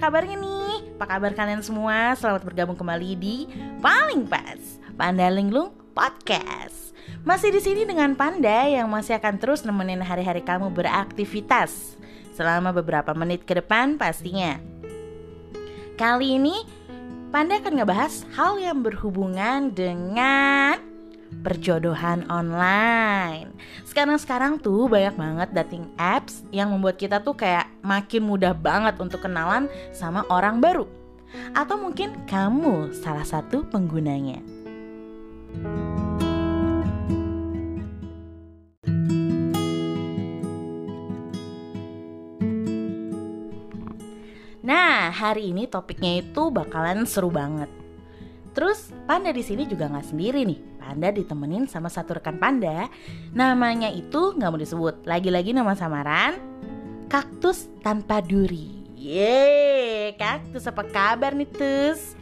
kabarnya nih? Apa kabar kalian semua? Selamat bergabung kembali di Paling Pas Panda Linglung Podcast. Masih di sini dengan Panda yang masih akan terus nemenin hari-hari kamu beraktivitas selama beberapa menit ke depan pastinya. Kali ini Panda akan ngebahas hal yang berhubungan dengan perjodohan online. Sekarang-sekarang tuh banyak banget dating apps yang membuat kita tuh kayak makin mudah banget untuk kenalan sama orang baru. Atau mungkin kamu salah satu penggunanya. Nah, hari ini topiknya itu bakalan seru banget. Terus Panda di sini juga nggak sendiri nih. Panda ditemenin sama satu rekan Panda. Namanya itu nggak mau disebut. Lagi-lagi nama samaran Kaktus tanpa duri. Yeay, kaktus apa kabar nih Tus?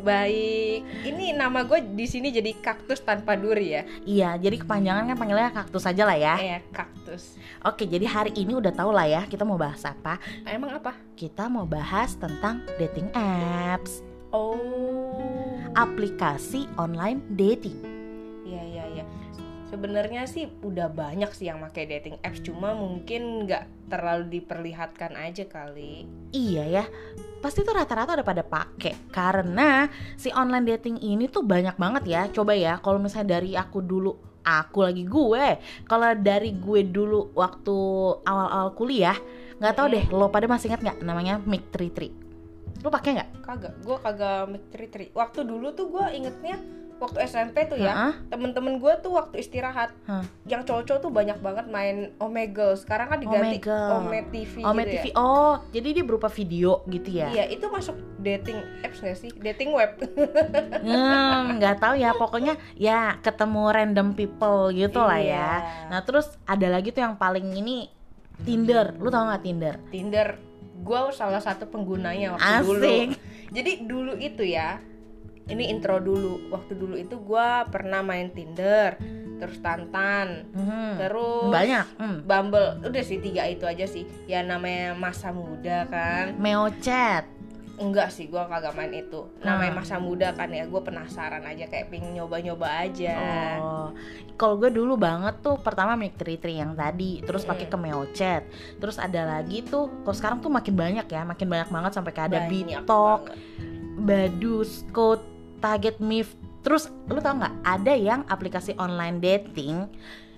Baik, ini nama gue di sini jadi kaktus tanpa duri ya. Iya, jadi kepanjangan kan panggilnya kaktus aja lah ya. Eh, kaktus. Oke, jadi hari ini udah tau lah ya kita mau bahas apa. Emang apa? Kita mau bahas tentang dating apps, Oh, aplikasi online dating. Sebenarnya sih udah banyak sih yang pakai dating apps, cuma mungkin nggak terlalu diperlihatkan aja kali. Iya ya, pasti tuh rata-rata udah pada pakai karena si online dating ini tuh banyak banget ya. Coba ya, kalau misalnya dari aku dulu, aku lagi gue. Kalau dari gue dulu waktu awal-awal kuliah, nggak tahu deh, lo pada masih ingat nggak namanya Mic 33? Lo pakai nggak? Kagak, gue kagak mikir Waktu dulu tuh gue ingetnya waktu SMP tuh ya, temen-temen gue tuh waktu istirahat, Hah. yang cowok-cowok tuh banyak banget main Omegle. Sekarang kan diganti Omegle. Ome TV Ome gitu TV. ya. Oh, jadi dia berupa video gitu ya? Iya, itu masuk dating apps gak sih? Dating web. Hmm, nggak tahu ya pokoknya ya ketemu random people gitu lah ya. Iya. Nah terus ada lagi tuh yang paling ini Tinder, lu tau nggak Tinder? Tinder gue salah satu penggunanya waktu dulu Asik. jadi dulu itu ya ini intro dulu waktu dulu itu gue pernah main Tinder terus Tantan Hmm, terus banyak. Hmm. Bumble udah sih tiga itu aja sih ya namanya masa muda kan Meo chat. enggak sih gue kagak main itu namanya Ah. masa muda kan ya gue penasaran aja kayak pengen nyoba-nyoba aja Oh, kalau gue dulu banget tuh pertama Mic 33 yang tadi, terus pakai ke Meo chat, terus ada lagi tuh, kalau sekarang tuh makin banyak ya, makin banyak banget sampai kayak ada Banyak Bitok, banget. Badus, Code, Target Mif. Terus lu tau nggak ada yang aplikasi online dating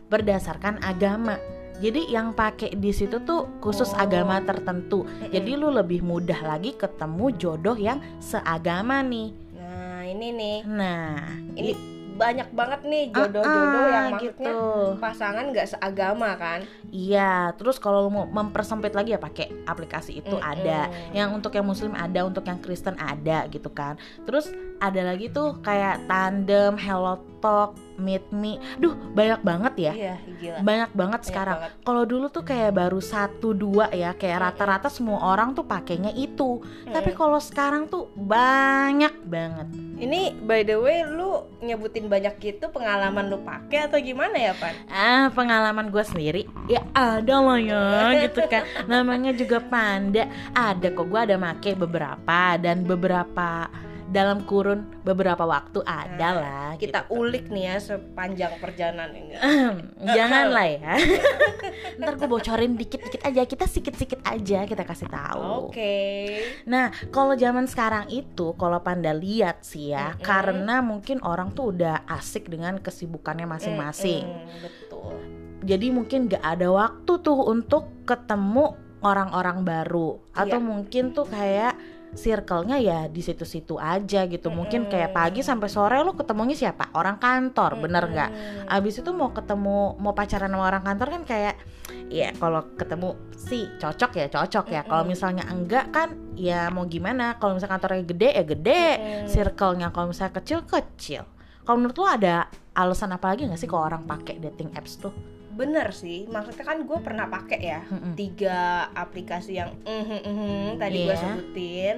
berdasarkan agama. Jadi yang pakai di situ tuh khusus Oh. agama tertentu. Jadi lu lebih mudah lagi ketemu jodoh yang seagama nih. nah ini nih Nah, ini banyak banget nih Ah, jodoh-jodoh ah, yang maksudnya gitu. pasangan nggak seagama kan Iya, terus kalau lu mau mempersempit lagi ya pakai aplikasi itu Mm-mm. ada. Yang untuk yang muslim ada, untuk yang Kristen ada gitu kan. Terus ada lagi tuh kayak Tandem, Hello Talk, Meet Me. Duh, banyak banget ya. iya gila Banyak banget sekarang. Kalau dulu tuh kayak baru satu dua ya, kayak rata-rata semua orang tuh pakainya itu. Tapi Mm. kalau sekarang tuh banyak banget. ini by the way lu nyebutin banyak gitu pengalaman lu pakai atau gimana ya pan Ah, pengalaman gue sendiri ya ada lah ya gitu kan. Namanya juga panda. Ada kok gue ada make beberapa dan beberapa dalam kurun beberapa waktu ada Nah, lah. kita gitu. ulik nih ya sepanjang perjalanan ini Jangan lah ya. Ntar gue bocorin dikit-dikit aja. Kita sikit-sikit aja kita kasih tahu. oke Nah, kalau zaman sekarang itu, kalau Panda lihat sih ya, Mm-mm. karena mungkin orang tuh udah asik dengan kesibukannya masing-masing. Mm-mm, betul Jadi mungkin gak ada waktu tuh untuk ketemu orang-orang baru atau Iya. mungkin tuh kayak circle-nya ya di situ-situ aja gitu. Mungkin kayak pagi sampai sore lo ketemunya siapa? Orang kantor, bener nggak? Abis itu mau ketemu mau pacaran sama orang kantor kan kayak ya kalau ketemu sih cocok ya cocok ya. Kalau misalnya enggak kan ya mau gimana? Kalau misalnya kantornya gede ya gede, circle-nya kalau misalnya kecil kecil. Kalau menurut lo ada alasan apa lagi nggak sih kalau orang pakai dating apps tuh? Bener sih maksudnya kan gue pernah pakai ya Mm-mm. tiga aplikasi yang mhm, mhm, tadi gue Iya. sebutin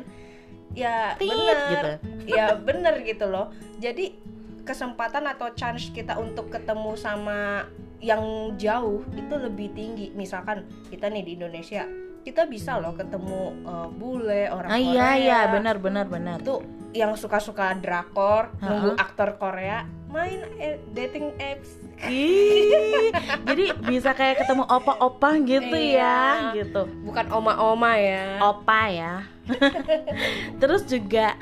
ya Tit, bener gitu. ya bener gitu loh jadi kesempatan atau chance kita untuk ketemu sama yang jauh itu lebih tinggi misalkan kita nih di Indonesia kita bisa loh ketemu uh, bule orang ah, Korea iya iya benar benar benar itu yang suka-suka drakor Ha-ha. nunggu aktor Korea main eh, dating apps Ih, jadi bisa kayak ketemu opa-opa gitu ya, Iya. gitu. bukan oma-oma ya Opa ya. Terus juga,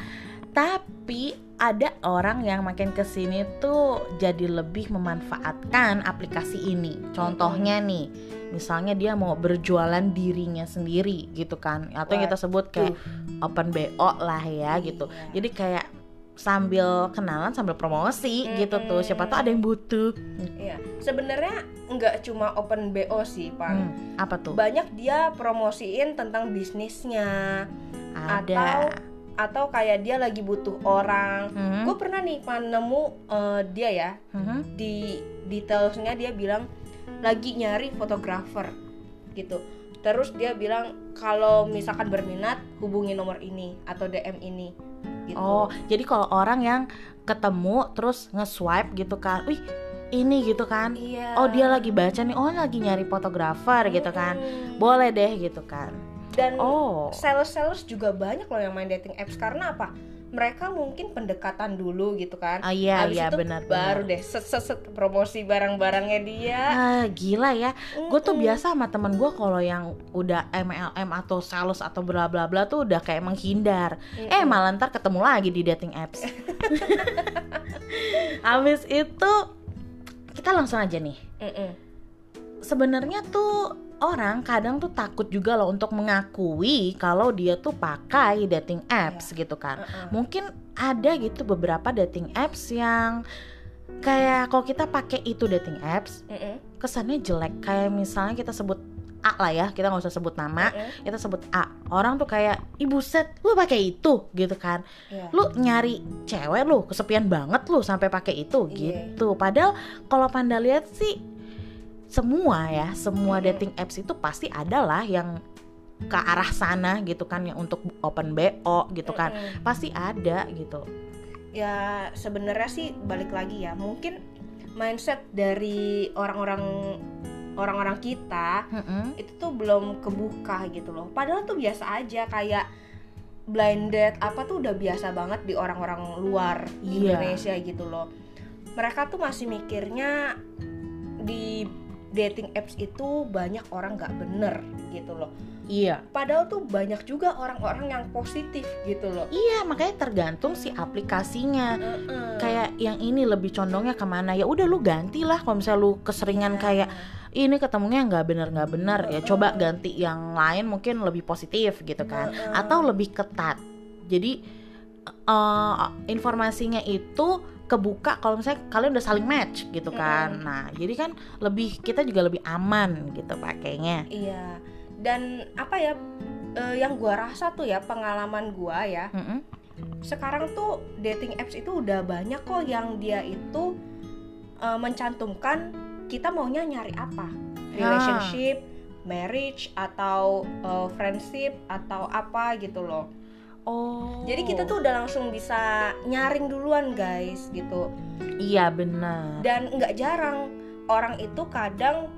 tapi ada orang yang makin ke sini tuh jadi lebih memanfaatkan aplikasi ini. Contohnya nih, misalnya dia mau berjualan dirinya sendiri gitu kan, atau yang kita sebut kayak open bo lah ya gitu. Iya. Jadi kayak sambil kenalan sambil promosi gitu tuh. Siapa tahu ada yang butuh. Iya, sebenarnya nggak cuma open BO sih, Pan. Hmm, apa tuh? Banyak dia promosiin tentang bisnisnya Ada. atau kayak dia lagi butuh orang. Hmm, Gue pernah nih Pan nemu eh, dia ya mhm. di detailsnya dia bilang lagi nyari fotografer gitu. Terus dia bilang kalau misalkan berminat hubungi nomor ini atau DM ini. Gitu. Oh, jadi kalau orang yang ketemu terus nge-swipe gitu kan, wih ini gitu kan, iya. oh dia lagi baca nih, oh lagi nyari fotografer gitu kan, boleh deh gitu kan. Dan Oh, sales-sales juga banyak loh yang main dating apps karena apa? Mereka mungkin pendekatan dulu gitu kan. ah, iya Habis iya itu benar baru benar. deh set, set, set promosi barang-barangnya dia. Ah, gila ya, gue tuh biasa sama temen gue kalau yang udah MLM atau sales atau bla bla bla tuh udah kayak menghindar. Eh Mm-mm. malah ntar ketemu lagi di dating apps. Habis itu kita langsung aja nih. Sebenarnya tuh orang kadang tuh takut juga loh untuk mengakui kalau dia tuh pakai dating apps gitu kan. Uh-uh. Mungkin ada gitu beberapa dating apps yang kayak kalau kita pakai itu dating apps Mm-mm. kesannya jelek kayak misalnya kita sebut A lah ya kita nggak usah sebut nama Mm-mm. kita sebut A orang tuh kayak ibu set lu pakai itu gitu kan Iya. lu nyari cewek lu kesepian banget lu sampai pakai itu Iya. gitu padahal kalau panda lihat sih semua ya semua dating apps itu pasti adalah yang ke arah sana gitu kan yang untuk open bo gitu kan pasti ada gitu Ya sebenarnya sih balik lagi ya mungkin mindset dari orang-orang orang-orang kita Mm-mm. itu tuh belum kebuka gitu loh. Padahal tuh biasa aja kayak blind date apa tuh udah biasa banget di orang-orang luar Iya. Indonesia gitu loh. Mereka tuh masih mikirnya di dating apps itu banyak orang nggak bener gitu loh. iya Padahal tuh banyak juga orang-orang yang positif gitu loh. iya makanya tergantung si aplikasinya Mm-mm. kayak yang ini lebih condongnya ke mana ya udah lu gantilah kalau misalnya lu keseringan Iya. kayak ini ketemunya nggak bener nggak bener ya coba ganti yang lain mungkin lebih positif gitu kan atau lebih ketat jadi eh, informasinya itu kebuka kalau misalnya kalian udah saling match gitu kan Mm-mm. nah jadi kan lebih kita juga lebih aman gitu pakainya Iya. Dan apa ya eh, yang gua rasa tuh ya pengalaman gua ya. Mm-mm. Sekarang tuh dating apps itu udah banyak kok yang dia itu eh, mencantumkan kita maunya nyari apa? Relationship, marriage atau eh, friendship atau apa gitu loh. Oh Jadi kita tuh udah langsung bisa nyaring duluan guys gitu. iya benar dan nggak jarang orang itu kadang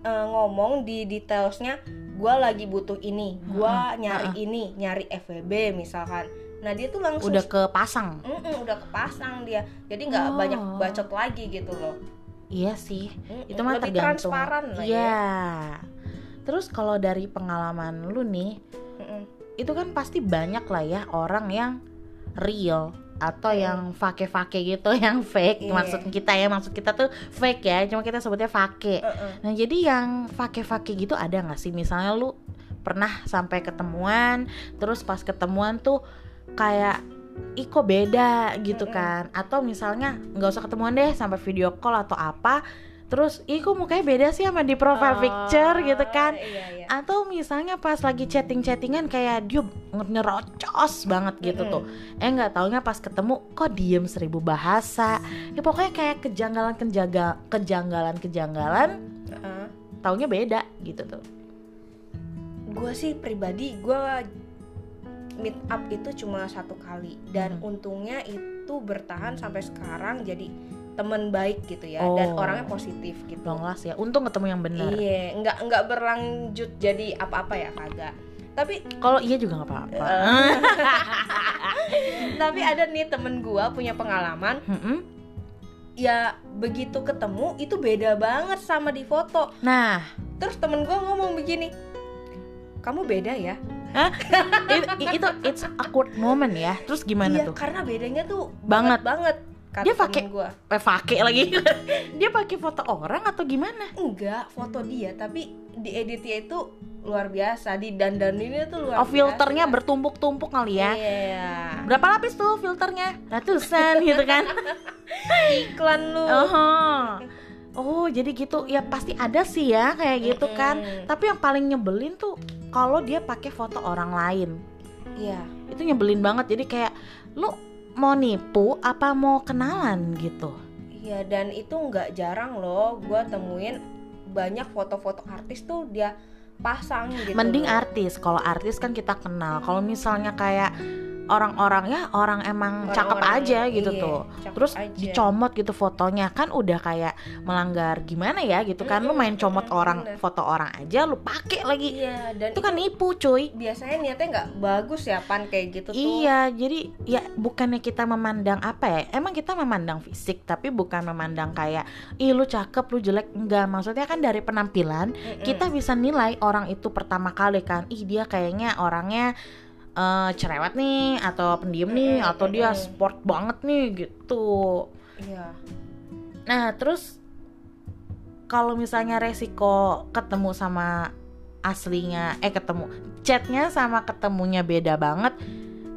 eh, ngomong di detailsnya gue lagi butuh ini gue nyari mm-mm. ini nyari FWB misalkan nah dia tuh langsung udah kepasang Mm-mm, udah kepasang dia jadi nggak Oh. banyak bacot lagi gitu loh iya sih Mm-mm, itu mah lebih tergantung transparan lah ya Iya. Terus kalau dari pengalaman lu nih, Mm-mm. Itu kan pasti banyak lah ya orang yang real atau Mm. yang fake-fake gitu, yang fake. Iya. Maksud kita ya, maksud kita tuh fake ya, cuma kita sebutnya fake. Mm-mm. Nah, jadi yang fake-fake gitu ada nggak sih? Misalnya lu pernah sampai ketemuan, terus pas ketemuan tuh kayak ih kok beda gitu kan atau misalnya nggak usah ketemuan deh sampai video call atau apa terus ih kok mukanya beda sih sama di profile picture gitu kan Oh, iya, iya. atau misalnya pas lagi chatting-chattingan kayak dia nge- nyerocos banget gitu Mm-mm. tuh eh nggak taunya pas ketemu kok diem seribu bahasa ya pokoknya kayak kejanggalan kejanggalan kejanggalan kejanggalan Heeh. taunya beda gitu tuh gue sih pribadi gue meet up itu cuma satu kali dan Hmm. untungnya itu bertahan sampai sekarang jadi temen baik gitu ya dan Oh. orangnya positif gitu. Long last ya. Untung ketemu yang benar. Iya nggak nggak berlanjut jadi apa-apa ya kagak. Tapi kalau iya juga nggak apa-apa. Eh. tapi ada nih temen gua punya pengalaman. Mm-mm. ya begitu ketemu itu beda banget sama di foto. Nah. Terus temen gua ngomong begini kamu beda ya? I- i- itu it's awkward moment ya. Terus gimana iya tuh? karena bedanya tuh Banget. banget. banget kata Dia temen pakai- gua. eh, pakai lagi. Dia pakai foto orang atau gimana? Enggak foto dia tapi di editnya itu luar biasa di dandaninnya tuh luar oh filternya biasa. bertumpuk-tumpuk kali ya? Iya. Berapa lapis tuh filternya? Ratusan gitu kan? Iklan lu. Oh oh jadi gitu. Ya pasti ada sih ya kayak gitu kan. Mm-mm. tapi yang paling nyebelin tuh kalau dia pakai foto orang lain. Iya. Itu nyebelin banget. Jadi kayak lu mau nipu apa mau kenalan gitu Iya dan itu nggak jarang loh gue temuin banyak foto-foto artis tuh dia pasang gitu. mending loh. artis kalau artis kan kita kenal kalau misalnya kayak orang-orang ya orang emang cakep Orang-orang, aja gitu iya, tuh cakep terus aja. dicomot gitu fotonya kan udah kayak melanggar gimana ya gitu kan lu main comot orang bener. foto orang aja lu pakai lagi Iya dan itu kan nipu cuy biasanya niatnya nggak bagus ya pan kayak gitu tuh. Iya, jadi ya bukannya kita memandang apa ya? Emang kita memandang fisik, tapi bukan memandang kayak ih lu cakep, lu jelek. Enggak, maksudnya kan dari penampilan Mm-mm. kita bisa nilai orang itu pertama kali kan. Ih, dia kayaknya orangnya eh, cerewet nih atau pendiam nih atau dia sport banget nih gitu. Iya. Nah, terus kalau misalnya resiko ketemu sama aslinya eh ketemu chatnya sama ketemunya beda banget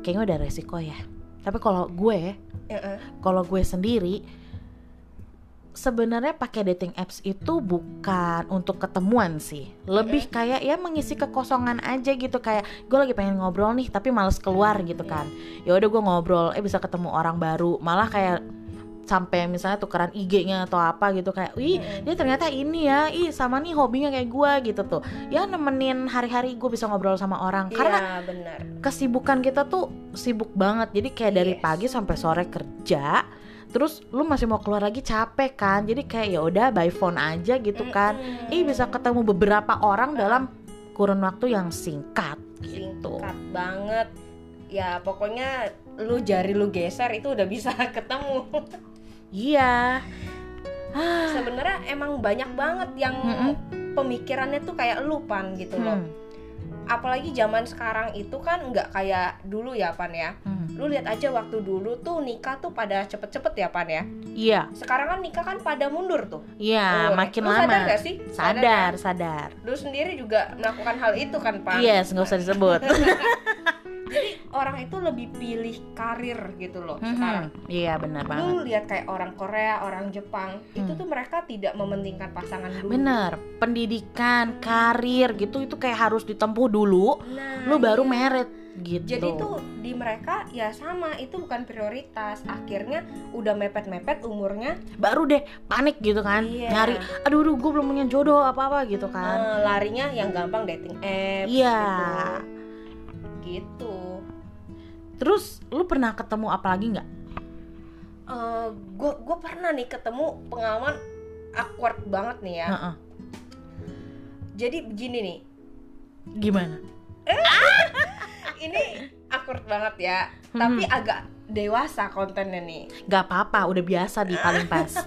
kayaknya udah resiko ya tapi kalau gue Heeh. kalau gue sendiri sebenarnya pakai dating apps itu bukan untuk ketemuan sih. Lebih kayak ya mengisi kekosongan aja gitu kayak gue lagi pengen ngobrol nih tapi males keluar gitu kan. Ya udah gue ngobrol eh bisa ketemu orang baru. Malah kayak sampai misalnya tukeran IG-nya atau apa gitu kayak wih Mm-mm. dia ternyata ini ya ih sama nih hobinya kayak gue gitu tuh. Ya nemenin hari-hari gue bisa ngobrol sama orang. Karena Iya benar. kesibukan kita tuh sibuk banget. Jadi kayak dari Yes. pagi sampai sore kerja terus lu masih mau keluar lagi capek kan jadi kayak ya udah by phone aja gitu kan Mm-mm. ih bisa ketemu beberapa orang dalam kurun waktu yang singkat gitu Singkat banget. Ya pokoknya lu jari lu geser itu udah bisa ketemu. iya ah Sebenarnya emang banyak banget yang Mm-mm. pemikirannya tuh kayak lu pan gitu loh. hmm, Apalagi zaman sekarang itu kan nggak kayak dulu ya pan ya. hmm. Lu lihat aja waktu dulu tuh nikah tuh pada cepet-cepet ya pan ya. iya Sekarang kan nikah kan pada mundur tuh. iya Tuh, makin lu lama Sadar gak sih? sadar kan? sadar Lu sendiri juga melakukan hal itu kan pan. yes nggak usah disebut Jadi orang itu lebih pilih karir gitu loh sekarang. Mhm. iya benar banget Lu lihat kayak orang Korea, orang Jepang, itu Hmm. tuh mereka tidak mementingkan pasangan dulu. bener pendidikan karir gitu itu kayak harus ditempuh dulu Nah, lu baru iya. merit gitu Jadi tuh di mereka ya sama itu bukan prioritas. Akhirnya udah mepet-mepet umurnya, baru deh panik gitu kan Iya. nyari aduh aduh gue belum punya jodoh apa apa gitu kan eh, larinya yang gampang dating apps. Iya. Gitu. Gitu. terus lu pernah ketemu apa lagi nggak Gue gue pernah nih ketemu pengalaman awkward banget nih ya. Heeh. Jadi begini nih, gimana ini awkward banget ya, Hmm. tapi agak dewasa kontennya nih. nggak apa-apa udah biasa di paling pas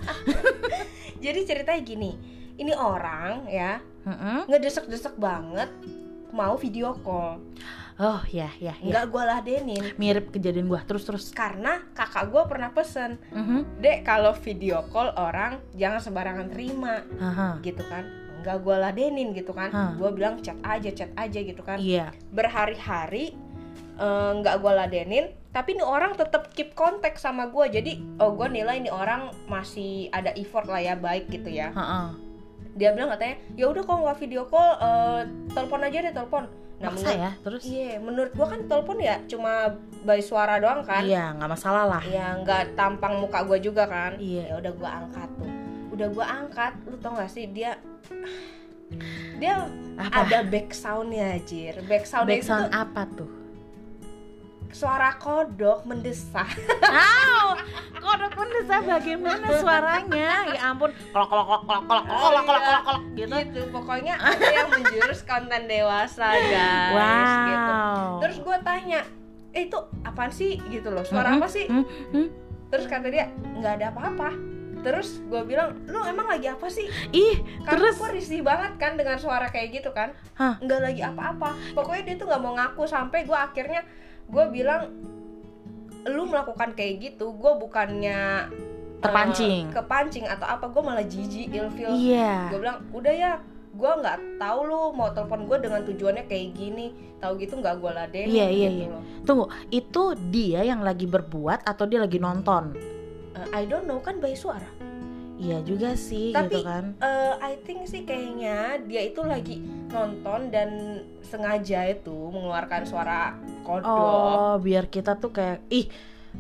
Jadi ceritanya gini, ini orang ya Heeh. ngedesek-desek banget mau video call. oh ya ya ya Nggak gue ladenin mirip kejadian gua terus terus karena kakak gue pernah pesen, Mhm. dek kalau video call orang jangan sembarangan terima Aha. gitu kan. Nggak gue ladenin gitu kan. Hah. Gue bilang chat aja, chat aja gitu kan. iya berhari-hari eh, nggak gue ladenin tapi ini orang tetap keep kontak sama gue jadi oh gue nilai ini orang masih ada effort lah ya baik gitu ya. Heeh. dia bilang katanya ya udah kalau nggak video call eh, telepon aja deh telepon. Nah maksa menurut ya terus? Iya menurut gue kan telepon ya cuma by suara doang kan. Iya nggak masalah lah. Ya nggak tampang muka gue juga kan. Iya. ya udah gue angkat tuh. Udah gue angkat lu tau gak sih dia dia apa? ada back soundnya jir back soundnya back itu sound tuh apa tuh suara kodok mendesak Wow, kodok mendesak bagaimana suaranya? Ya ampun, kolok kolok kolok kolok kolok kolok kolok kolok kolok gitu. gitu pokoknya ada yang menjurus konten dewasa guys Wow. gitu terus gue tanya eh itu apaan sih gitu loh suara apa sih Hmm, hmm. terus kata dia nggak ada apa-apa terus gue bilang lu emang lagi apa sih Ih, karena terus gue risih banget kan dengan suara kayak gitu kan Hah? nggak lagi apa-apa pokoknya dia tuh nggak mau ngaku sampai gue akhirnya gue bilang lu melakukan kayak gitu gue bukannya eh, Terpancing. kepancing atau apa gue malah jijik ilfil iya. gue bilang udah ya gue nggak tahu lu mau telepon gue dengan tujuannya kayak gini tahu gitu nggak gue ladenin Iya, iya, gitu iya. Tunggu, itu dia yang lagi berbuat atau dia lagi nonton? Eh, I don't know kan by suara Iya juga sih Tapi- gitu kan. Eh, I think sih kayaknya dia itu lagi nonton dan sengaja itu mengeluarkan suara kodok Oh, biar kita tuh kayak ih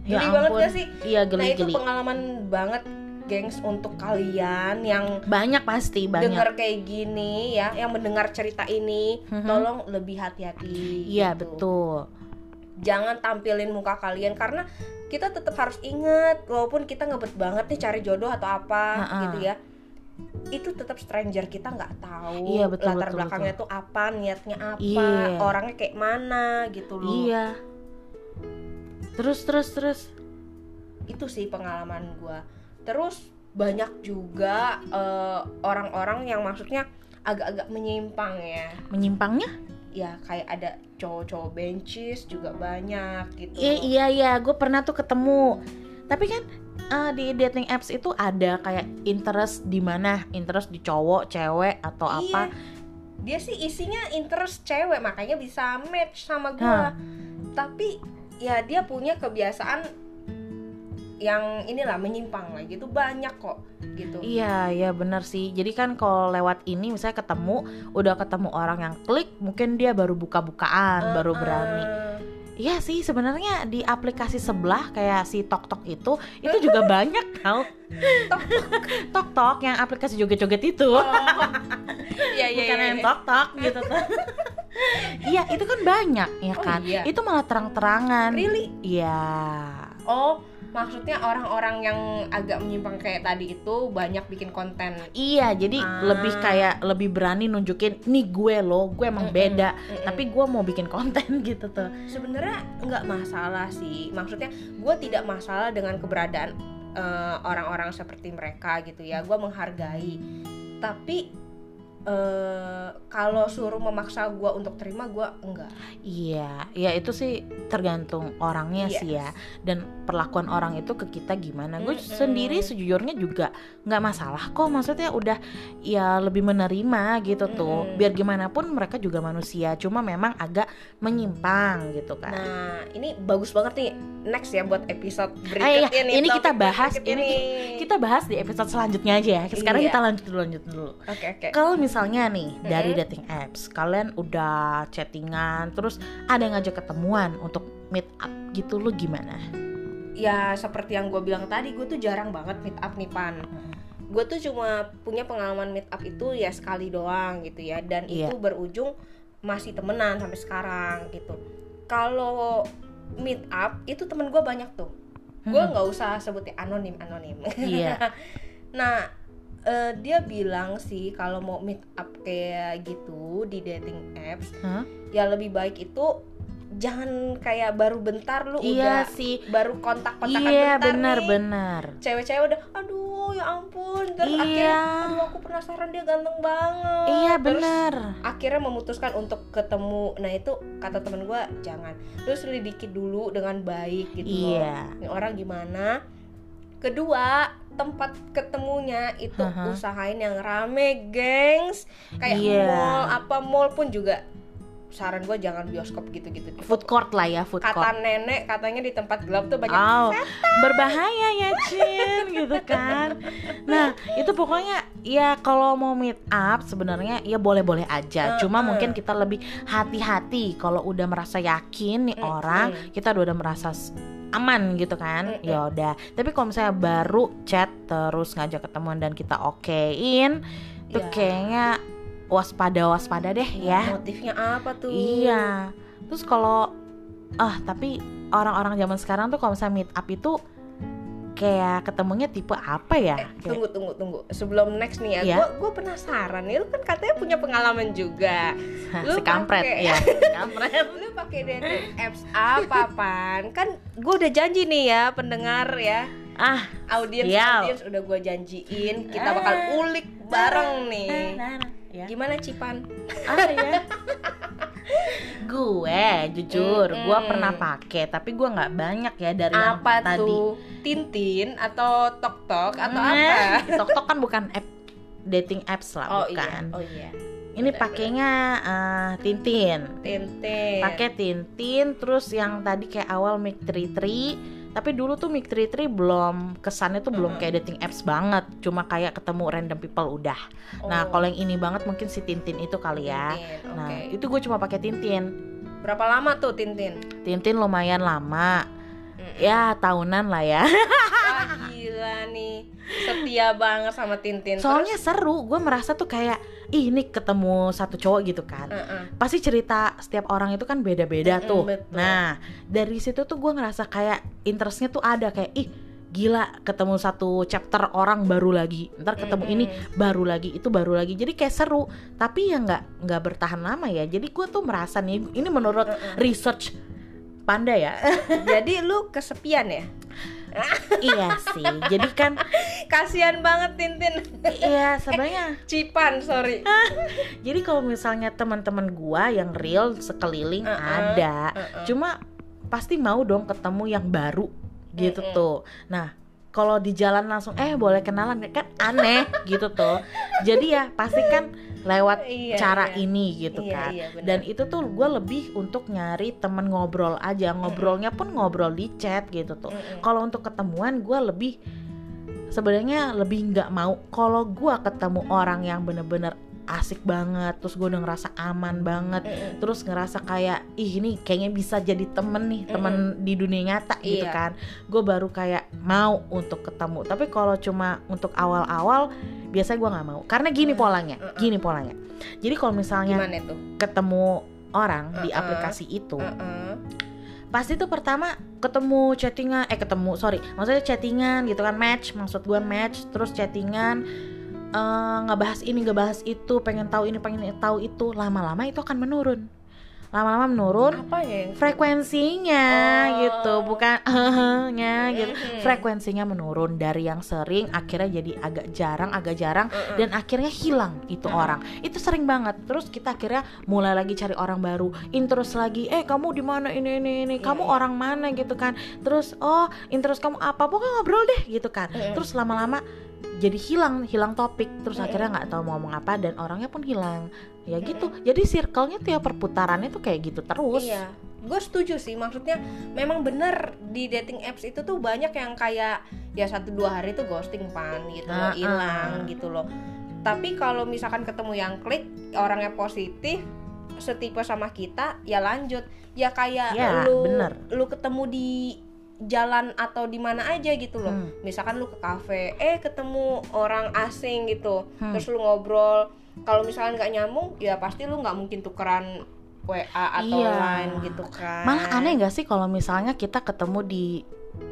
ya Geli banget ampun. gak sih? Iya nah itu pengalaman banget gengs untuk kalian yang Banyak pasti banyak. dengar kayak gini ya yang mendengar cerita ini Mhm. tolong lebih hati-hati Iya gitu. betul. Jangan tampilin muka kalian karena kita tetap harus ingat walaupun kita ngebet banget nih cari jodoh atau apa Ha-ha. gitu ya itu tetap stranger kita nggak tahu Iya, betul, latar betul, belakangnya tuh apa niatnya apa Iya. orangnya kayak mana gitu loh Iya. Terus terus terus. itu sih pengalaman gua terus banyak juga eh, orang-orang yang maksudnya agak-agak menyimpang ya Menyimpangnya? Ya kayak ada cowok-cowok bencis juga banyak gitu Iya iya iya, gue pernah tuh ketemu. Tapi kan eh, di dating apps itu ada kayak interest di mana? Interest di cowok, cewek atau Iya. apa? dia sih isinya interest cewek makanya bisa match sama gua tapi ya dia punya kebiasaan yang inilah menyimpang lah gitu banyak kok gitu Iya, iya bener sih. Jadi kan kalau lewat ini misalnya ketemu, udah ketemu orang yang klik, mungkin dia baru buka-bukaan, baru berani. Eh, Iya sih, sebenarnya di aplikasi sebelah kayak si TokTok itu, itu juga banyak tau. TokTok yang aplikasi joget-joget itu. oh. Iya iya Bukan iya, yang iya. TokTok gitu tuh. Iya, itu kan banyak ya Oh, kan. iya. Itu malah terang-terangan. Really? Iya. Oh, maksudnya orang-orang yang agak menyimpang kayak tadi itu banyak bikin konten. Iya, jadi Ah. lebih kayak lebih berani nunjukin nih gue loh, gue emang Mm-mm, beda, mm-mm. tapi gue mau bikin konten gitu tuh. sebenarnya nggak masalah sih. Maksudnya gue tidak masalah dengan keberadaan eh, orang-orang seperti mereka gitu ya. Gue menghargai. Tapi eh, kalau suruh memaksa gue untuk terima gue enggak. Iya, ya itu sih tergantung orangnya Yes. sih ya, dan perlakuan orang itu ke kita gimana. Gue Mm-mm. sendiri sejujurnya juga nggak masalah kok, maksudnya udah ya lebih menerima gitu tuh. Mm-mm. Biar gimana pun mereka juga manusia, cuma memang agak menyimpang gitu kan. Nah, ini bagus banget nih. Next ya buat episode Ah, iya, berikutnya nih. ini kita bahas, ini Kita bahas di episode selanjutnya aja ya. Sekarang Iya. kita lanjut dulu, lanjut dulu. Oke oke. Kalau misalnya nih dari Mm-mm. dating apps, kalian udah chattingan, terus ada yang ngajak ketemuan untuk meet up gitu, lu gimana? Ya seperti yang gue bilang tadi, gue tuh jarang banget meet up nih pan. gue tuh cuma punya pengalaman meet up itu ya sekali doang gitu ya dan Iya. itu berujung masih temenan sampai sekarang gitu kalau meet up itu temen gue banyak tuh gue Hmm. nggak usah sebutin anonim anonim Iya. nah eh, dia bilang sih kalau mau meet up kayak gitu di dating apps Hah? ya lebih baik itu jangan kayak baru bentar lu Iya udah sih. baru kontak-kontakan Iya bentar benar nih benar. cewek-cewek udah aduh ya ampun terus Iya. akhirnya aduh aku penasaran dia ganteng banget Iya Terus benar. akhirnya memutuskan untuk ketemu nah itu kata temen gue jangan terus selidiki dulu dengan baik gitu loh Iya. ini orang gimana kedua tempat ketemunya itu Aha. usahain yang rame gengs kayak Iya. mall apa mall pun juga saran gue jangan bioskop gitu-gitu Food court lah ya, food kata court. nenek katanya di tempat gelap tuh banyak Oh, berbahaya ya Cin gitu kan. Nah, itu pokoknya ya kalau mau meet up sebenarnya ya boleh-boleh aja. Cuma Mm-mm. mungkin kita lebih hati-hati kalau udah merasa yakin nih Mm-mm. orang, kita udah merasa aman gitu kan. Mm-mm. Ya udah. Tapi kalau misalnya baru chat terus ngajak ketemuan dan kita okein, tuh Ya. kayaknya waspada waspada deh ya. motifnya apa tuh Iya. Terus kalau ah tapi orang-orang zaman sekarang tuh kalau misalnya meet up itu kayak ketemunya tipe apa ya? Eh, Kayak- tunggu tunggu tunggu. Sebelum next nih ya, Iya. gue gue penasaran nih. Lu kan katanya punya pengalaman juga. lu si kampret pakai- ya, kampret. Lu pakai dating apps apa pan? Kan gue udah janji nih ya pendengar ya, Ah, audiens audiens udah gue janjiin kita Ah. bakal ulik bareng nih. nah, nah, ya. Gimana Cipan? Ah, ya. gue jujur, gue Mm-mm. pernah pakai, tapi gue nggak banyak ya dari yang Apa tadi. tuh? Tintin atau Tok Tok atau Eh, apa? TikTok kan bukan app dating apps lah, Oh bukan. iya, oh iya. Ini pakainya eh, Tintin. Tintin. pakai Tintin terus yang tadi kayak awal Mic 33 tapi dulu tuh Mic 33 belum kesannya tuh belum kayak dating apps banget. Cuma kayak ketemu random people udah. Nah Oh, kalau yang ini banget mungkin si Tintin itu kali ya. Tintin, nah oke. itu gue cuma pakai Tintin. Berapa lama tuh Tintin? Tintin lumayan lama Mm-mm. ya tahunan lah ya Wah gila nih Setia banget sama Tintin soalnya seru gue merasa tuh kayak ih ini ketemu satu cowok gitu kan Terus, uh-uh. pasti cerita setiap orang itu kan beda-beda Mm-mm, tuh. betul. Nah, dari situ tuh gue ngerasa kayak interestnya tuh ada kayak ih gila ketemu satu chapter orang baru lagi. Ntar ketemu ini Mm-mm. baru lagi, itu baru lagi. Jadi kayak seru. Tapi ya nggak nggak bertahan lama ya. Jadi gue tuh merasa nih ini menurut Uh-uh. research Panda ya. Jadi lu kesepian ya? iya sih. Jadi kan Kasian banget Tintin iya sebenarnya Cipan sorry jadi kalau misalnya teman-teman gua yang real sekeliling Uh-uh, ada uh-uh. cuma pasti mau dong ketemu yang baru gitu Mm-mm. tuh nah kalau di jalan langsung eh boleh kenalan? Kan aneh gitu tuh jadi ya pasti kan lewat Iya, cara iya. ini gitu Iya, kan. iya, dan itu tuh gue lebih untuk nyari temen ngobrol aja. Ngobrolnya pun ngobrol di chat gitu tuh kalau untuk ketemuan gue lebih sebenarnya lebih nggak mau. Kalau gue ketemu orang yang bener-bener asik banget terus gue udah ngerasa aman banget Mm-mm. terus ngerasa kayak ih ini kayaknya bisa jadi temen nih temen di dunia nyata gitu Iya. kan gue baru kayak mau untuk ketemu tapi kalau cuma untuk awal-awal biasanya gue nggak mau karena gini polanya Mm-mm. gini polanya jadi kalau misalnya ketemu orang di Uh-uh. aplikasi itu Uh-uh. pasti tuh pertama ketemu chattingan eh ketemu sorry maksudnya chattingan gitu kan match maksud gue match terus chattingan eh, ngebahas ini ngebahas itu pengen tahu ini pengen tahu itu lama-lama itu akan menurun. Lama-lama menurun Apa ya? frekuensinya Oh. gitu bukan nya gitu. Frekuensinya menurun dari yang sering akhirnya jadi agak jarang agak jarang Uh-uh. dan akhirnya hilang itu Mhm. orang. Itu sering banget. Terus kita akhirnya mulai lagi cari orang baru. Interest lagi eh kamu di mana? Ini ini ini. Kamu Iya, iya. orang mana? gitu kan. Terus oh interest kamu apa? Pokoknya ngobrol deh. gitu kan. Terus lama-lama jadi hilang hilang topik terus akhirnya nggak tahu mau ngomong apa dan orangnya pun hilang ya gitu jadi circle-nya tuh ya perputarannya tuh kayak gitu terus Iya, gue setuju sih. Maksudnya memang bener di dating apps itu tuh banyak yang kayak ya satu dua hari tuh ghosting pan gitu Ah, loh, hilang ah. gitu loh. Tapi kalau misalkan ketemu yang klik orangnya positif, setipe sama kita, ya lanjut. Ya kayak Ya, lu bener. lu ketemu di jalan atau di mana aja gitu loh. Hmm. Misalkan lu ke kafe, eh ketemu orang asing gitu, Hmm. terus lu ngobrol. Kalau misalkan nggak nyambung, ya pasti lu nggak mungkin tukeran WA atau Iya. line gitu kan. malah aneh gak sih kalau misalnya kita ketemu di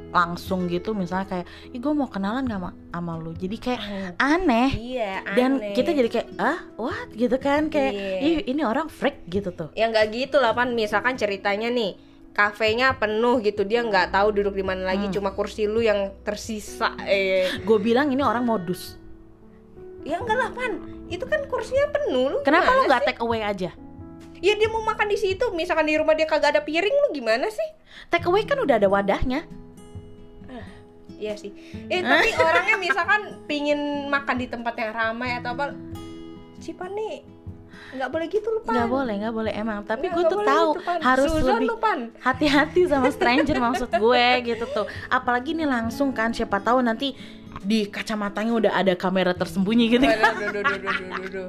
langsung gitu misalnya kayak ih gue mau kenalan gak sama, sama lu jadi kayak aneh Iya, dan aneh. kita jadi kayak ah what gitu kan kayak Iya. ih ini orang freak gitu tuh ya nggak gitu lah pan misalkan ceritanya nih kafenya penuh gitu. Dia nggak tahu duduk di mana lagi Hmm. cuma kursi lu yang tersisa eh. Gue bilang ini orang modus. Ya enggak lah pan itu kan kursinya penuh lu kenapa lu nggak take away aja? Ya dia mau makan di situ. Misalkan di rumah dia kagak ada piring lu gimana sih? Take away kan udah ada wadahnya. Iya sih. Eh tapi orangnya misalkan pingin makan di tempat yang ramai atau apa si pan nih nggak boleh gitu lu pan. nggak boleh nggak boleh emang. Tapi gue tuh tahu gitu, harus Suzon lebih hati-hati sama stranger maksud gue gitu tuh. Apalagi nih langsung kan siapa tahu nanti di kacamatanya udah ada kamera tersembunyi gitu Aduh, aduh, aduh, aduh, aduh, aduh,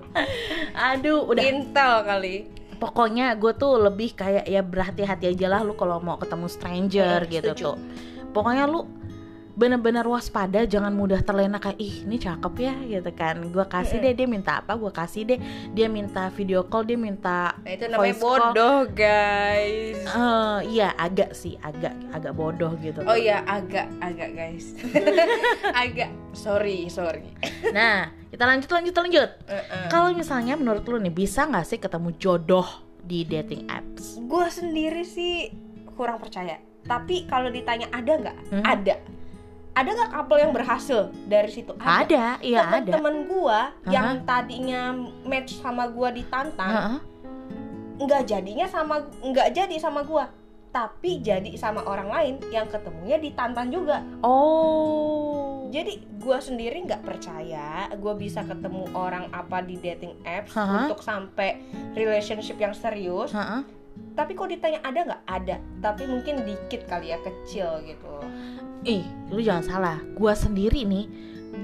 aduh. udah. Intel kali. Pokoknya gue tuh lebih kayak ya berhati-hati aja lah lu kalau mau ketemu stranger Hmm, gitu setuju. tuh. Pokoknya lu bener-bener waspada jangan mudah terlena kayak ih ini cakep ya gitu kan gue kasih deh dia minta apa gue kasih deh dia minta video call dia minta Nah, itu namanya voice call. bodoh, guys. Eh, iya agak sih agak agak bodoh gitu Oh iya, agak agak guys. agak sorry, sorry. nah kita lanjut lanjut lanjut Uh-uh. kalau misalnya menurut lu nih bisa nggak sih ketemu jodoh di dating apps Gue sendiri sih kurang percaya. Tapi kalau ditanya ada nggak? Hmm. Ada. Ada nggak couple yang berhasil dari situ? ada iya ada Temen gua Aha. yang tadinya match sama gua ditantang, nggak jadinya sama nggak jadi sama gua tapi jadi sama orang lain yang ketemunya ditantang juga oh jadi gua sendiri nggak percaya gua bisa ketemu orang apa di dating apps Aha. untuk sampai relationship yang serius Heeh. Tapi kok ditanya ada nggak ada tapi mungkin dikit kali ya kecil gitu Ih, lu jangan salah. Gua sendiri nih,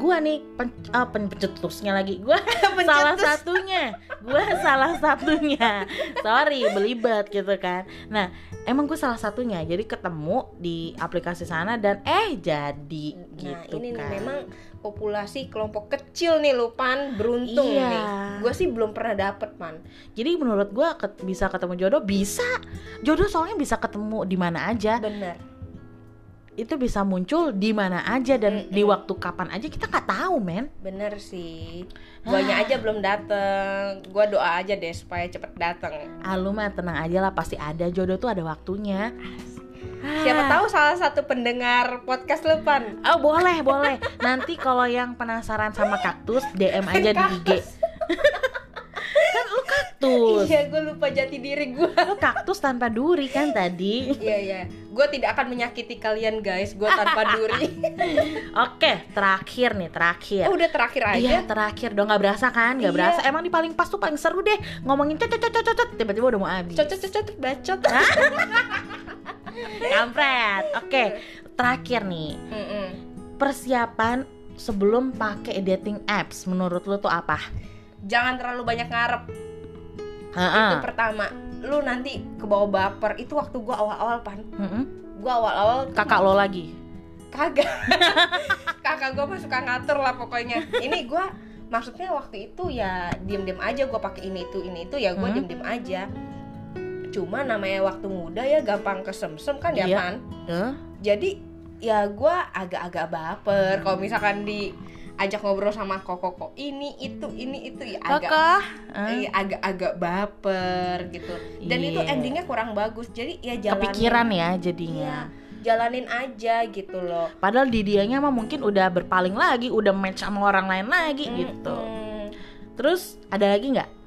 gua nih pen, ah, pen- pencetusnya lagi. Gua salah satunya. Gua salah satunya. Sorry, belibet gitu kan. Nah, emang gue salah satunya. Jadi ketemu di aplikasi sana dan eh jadi nah gitu ini kan. memang populasi kelompok kecil nih lupan beruntung Iya. nih gue sih belum pernah dapet man Jadi menurut gua ket- bisa ketemu jodoh bisa. Jodoh soalnya bisa ketemu di mana aja. bener Itu bisa muncul di mana aja dan Mm-mm. di waktu kapan aja kita nggak tahu, men. Bener sih Guanya aja belum dateng Gua doa aja deh supaya cepet dateng Ah, lu mah tenang aja lah pasti ada jodoh tuh ada waktunya. Siapa Ah. tahu salah satu pendengar podcast Lupan Oh boleh boleh. Nanti kalau yang penasaran sama kaktus DM aja di IG. kan lu kaktus. Iya gue lupa jati diri gue Lu kaktus tanpa duri kan tadi. Iya iya Gue tidak akan menyakiti kalian guys Gue tanpa duri Oke terakhir nih terakhir. Eh udah terakhir aja Iya terakhir dong nggak berasa kan nggak Iya. berasa emang di paling pas tuh paling seru deh ngomongin cocot cocot cocot tiba-tiba udah mau habis Cocot cocot bacot kampret. Oke terakhir nih. Persiapan sebelum pakai dating apps menurut lu tuh apa? Jangan terlalu banyak ngarep. Heeh. Itu pertama. Lu nanti kebawa baper. Itu waktu gue awal-awal pan. Mm-mm. Gue awal-awal tuh Kakak lo lagi. kagak. Kakak gue mah suka ngatur lah pokoknya. Ini gue maksudnya waktu itu ya diem-diem aja gue pakai ini itu ini itu. Ya gue Hmm. diem-diem aja cuma namanya waktu muda ya gampang kesemsem kan ya Iya. Pan Eh? jadi ya gue agak-agak baper kalau misalkan diajak ngobrol sama koko kok ini itu ini itu ya agak eh, agak-agak baper gitu dan itu Iya. endingnya kurang bagus jadi ya jalanin Kepikiran ya Iya, jadinya. jalanin aja gitu loh Padahal di dianya mah mungkin udah berpaling lagi, udah match sama orang lain lagi gitu. Mm-mm. Terus ada lagi nggak?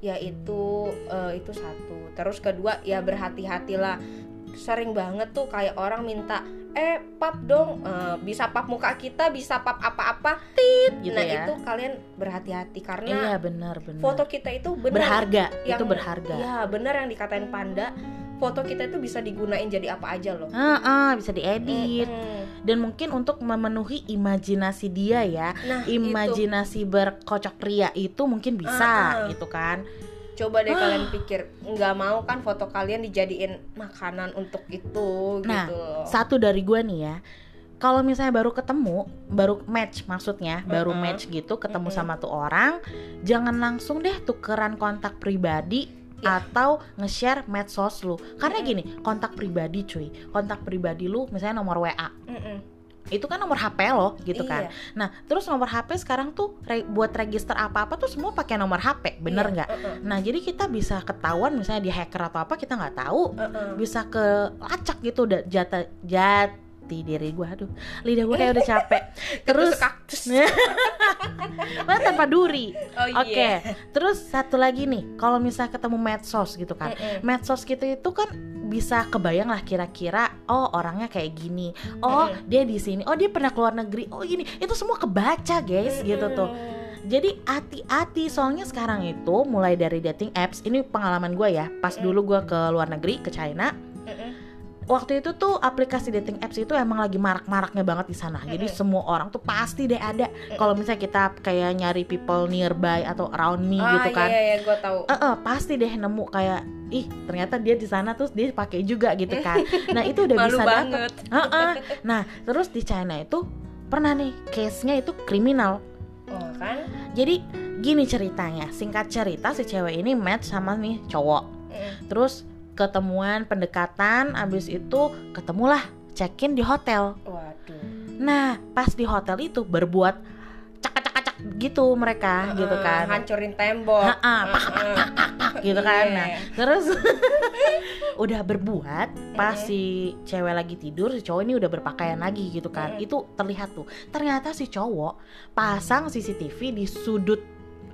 Ya itu eh, itu satu terus kedua ya berhati-hatilah sering banget tuh kayak orang minta eh pap dong eh, bisa pap muka kita bisa pap apa-apa Gitu nah ya. itu kalian berhati-hati Iya karena benar benar. foto kita itu benar berharga, yang- itu berharga. ya benar yang dikatain panda foto kita itu bisa digunain jadi apa aja loh Ah, ah, bisa diedit Mm-mm. dan mungkin untuk memenuhi imajinasi dia ya. nah itu Imajinasi berkocok ria itu mungkin bisa Ah, ah. gitu kan. coba deh Ah. kalian pikir nggak mau kan foto kalian dijadiin makanan untuk itu Nah, gitu. Satu dari gua nih ya. Kalau misalnya baru ketemu, baru match maksudnya, baru Mm-mm. match gitu ketemu Mm-mm. sama tuh orang, jangan langsung deh tukeran kontak pribadi Ya. atau nge-share medsos lu. Karena Mm-mm. gini, kontak pribadi cuy. Kontak pribadi lu misalnya nomor WA. Mm-mm. Itu kan nomor HP lo gitu kan. Iya. Nah, terus nomor HP sekarang tuh re- buat register apa-apa tuh semua pakai nomor HP, bener Iya, nggak? uh-uh, Nah, jadi kita bisa ketahuan misalnya di hacker atau apa kita nggak tahu, uh-uh. bisa ke lacak gitu udah jata jati diri gue aduh lidah gue kayak udah capek terus kaktus. Wah, tanpa duri Oh oke iya. terus satu lagi nih kalau misalnya ketemu medsos gitu kan Mm-mm. medsos gitu itu kan bisa kebayang lah kira-kira oh orangnya kayak gini oh Mm-mm. dia di sini oh dia pernah keluar negeri oh gini itu semua kebaca guys gitu tuh jadi hati-hati soalnya sekarang itu mulai dari dating apps ini pengalaman gue ya pas Mm. dulu gue ke luar negeri ke China. Waktu itu tuh aplikasi dating apps itu emang lagi marak-maraknya banget di sana. Jadi semua orang tuh pasti deh ada. Kalau misalnya kita kayak nyari people nearby atau around me ah, gitu kan. iya iya gue tahu Eh, eh, pasti deh nemu kayak ih ternyata dia di sana terus dia pakai juga gitu kan. Nah itu udah malu bisa dapet. banget Heeh. Nah terus di China itu pernah nih case-nya itu kriminal. oh kan Jadi gini ceritanya, singkat cerita si cewek ini match sama nih cowok. Mm. Terus ketemuan pendekatan, abis itu ketemulah check-in di hotel. waduh Nah pas di hotel itu berbuat cak-cak-cak gitu mereka gitu Eh, kan. hancurin tembok Ha-ha, pak, Eh, eh. gitu kan. Iya. Nah, terus udah berbuat pas si cewek lagi tidur, si cowok ini udah berpakaian lagi gitu kan. Itu terlihat tuh. Ternyata si cowok pasang CCTV di sudut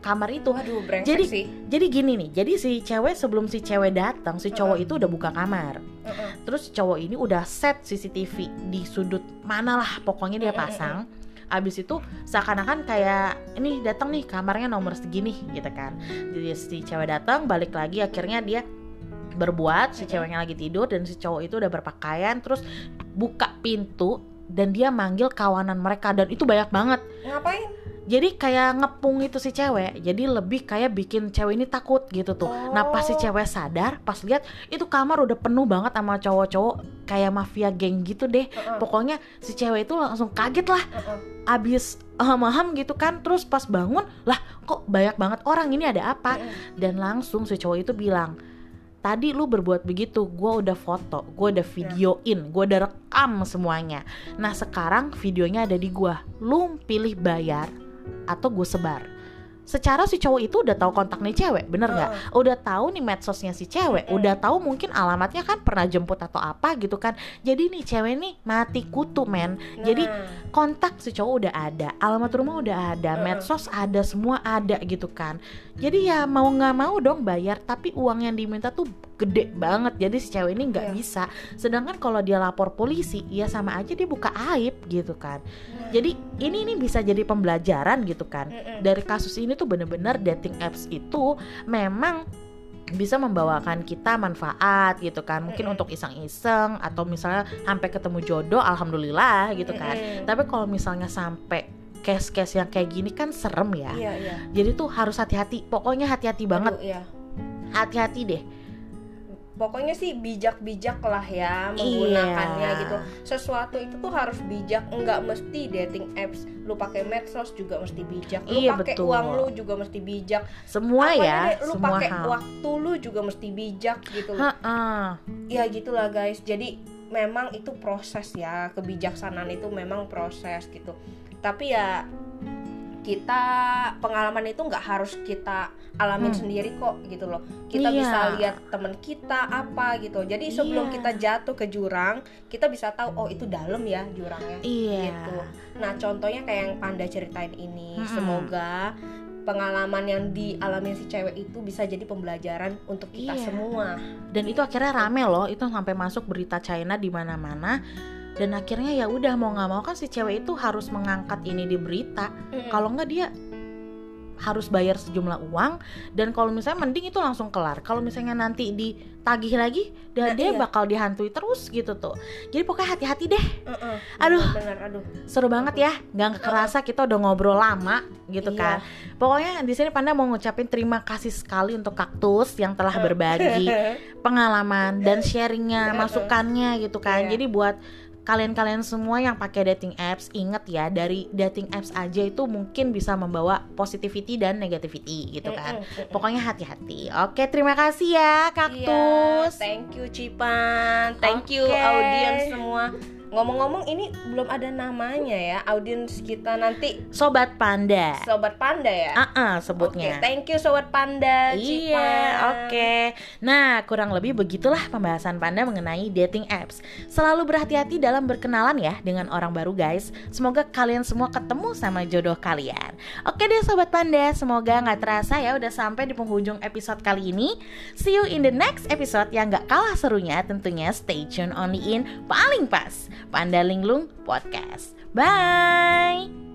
kamar itu. waduh brengsek Jadi- sih Jadi gini nih, jadi si cewek sebelum si cewek datang, si cowok itu udah buka kamar. Heeh. Terus si cowok ini udah set CCTV di sudut mana lah pokoknya dia pasang. Abis itu seakan-akan kayak ini datang nih kamarnya nomor segini gitu kan. Jadi si cewek datang balik lagi akhirnya dia berbuat si ceweknya lagi tidur dan si cowok itu udah berpakaian terus buka pintu dan dia manggil kawanan mereka dan itu banyak banget. ngapain Jadi kayak ngepung itu si cewek. Jadi lebih kayak bikin cewek ini takut gitu tuh. Nah pas si Oh. cewek sadar, pas lihat itu kamar udah penuh banget sama cowok-cowok kayak mafia geng gitu deh. Heeh. Pokoknya si cewek itu langsung kaget lah, Heeh. abis aham-aham gitu kan. Terus pas bangun, lah kok banyak banget orang ini ada apa? Heeh. Dan langsung si cowok itu bilang, tadi lu berbuat begitu, gue udah foto, gue udah videoin, gue udah rekam semuanya. Nah sekarang videonya ada di gue, lu pilih bayar atau gue sebar. Secara si cowok itu udah tahu kontak nih cewek, bener nggak? Udah tahu nih medsosnya si cewek, udah tahu mungkin alamatnya kan pernah jemput atau apa gitu kan. Jadi nih cewek nih mati kutu men. Jadi Nah, kontak si cowok udah ada, alamat rumah udah ada, medsos ada, semua ada gitu kan. Jadi ya mau nggak mau dong bayar, tapi uang yang diminta tuh gede banget. Jadi si cewek ini nggak Iya. bisa. Sedangkan kalau dia lapor polisi, ya sama aja dia buka aib gitu kan. Jadi ini ini bisa jadi pembelajaran gitu kan. Mm-mm. Dari kasus ini tuh bener-bener dating apps itu memang bisa membawakan kita manfaat gitu kan mungkin untuk iseng-iseng atau misalnya sampai ketemu jodoh alhamdulillah gitu kan tapi kalau misalnya sampai case-case yang kayak gini kan serem ya. iya iya Jadi tuh harus hati-hati. Pokoknya hati-hati banget. Aduh, iya. Hati-hati deh. Pokoknya sih bijak-bijak lah ya menggunakannya Iya. gitu. Sesuatu itu tuh harus bijak nggak mesti dating apps lu pakai medsos juga mesti bijak lu Iya, pakai uang lu juga mesti bijak. Semua Apanya ya, deh, lu pakai waktu lu juga mesti bijak gitu loh. Ha-ha. ya gitulah guys. Jadi memang itu proses ya. Kebijaksanaan itu memang proses gitu. Tapi ya kita pengalaman itu nggak harus kita alamin Hmm. sendiri kok gitu loh kita Iya. bisa lihat temen kita apa gitu jadi sebelum Iya. kita jatuh ke jurang kita bisa tahu oh itu dalam ya jurangnya Iya. gitu. Nah, contohnya kayak yang Panda ceritain ini, Mm-mm. semoga pengalaman yang dialami si cewek itu bisa jadi pembelajaran untuk kita Iya. semua. Dan itu akhirnya rame loh, itu sampai masuk berita China di mana-mana. Dan akhirnya ya udah mau nggak mau kan si cewek itu harus mengangkat ini di berita. Kalau nggak dia harus bayar sejumlah uang dan kalau misalnya mending itu langsung kelar. Kalau misalnya nanti ditagih lagi, dan Nah, dia iya. bakal dihantui terus gitu tuh. Jadi pokoknya hati-hati deh. Heeh, Aduh. bener aduh. seru banget ya nggak kerasa kita udah ngobrol lama gitu Iya. kan pokoknya di sini Panda mau ngucapin terima kasih sekali untuk kaktus yang telah berbagi pengalaman dan sharingnya masukannya gitu kan Iya. jadi buat kalian-kalian semua yang pakai dating apps inget ya dari dating apps aja itu mungkin bisa membawa positivity dan negativity gitu kan Mm-mm. pokoknya hati-hati oke terima kasih ya kaktus thank you Cipan, thank you Oke. audiens semua. Ngomong-ngomong ini belum ada namanya ya audiens kita nanti sobat panda sobat panda ya. ah ah, Oke, sebutnya thank you sobat panda. Iya, oke. Nah, kurang lebih begitulah pembahasan Panda mengenai dating apps. Selalu berhati-hati dalam berkenalan ya dengan orang baru, guys. Semoga kalian semua ketemu sama jodoh kalian. Oke deh, sobat Panda. Semoga nggak terasa ya udah sampai di penghujung episode kali ini. See you in the next episode yang nggak kalah serunya. Tentunya stay tune only in paling pas Panda Linglung Podcast. Bye.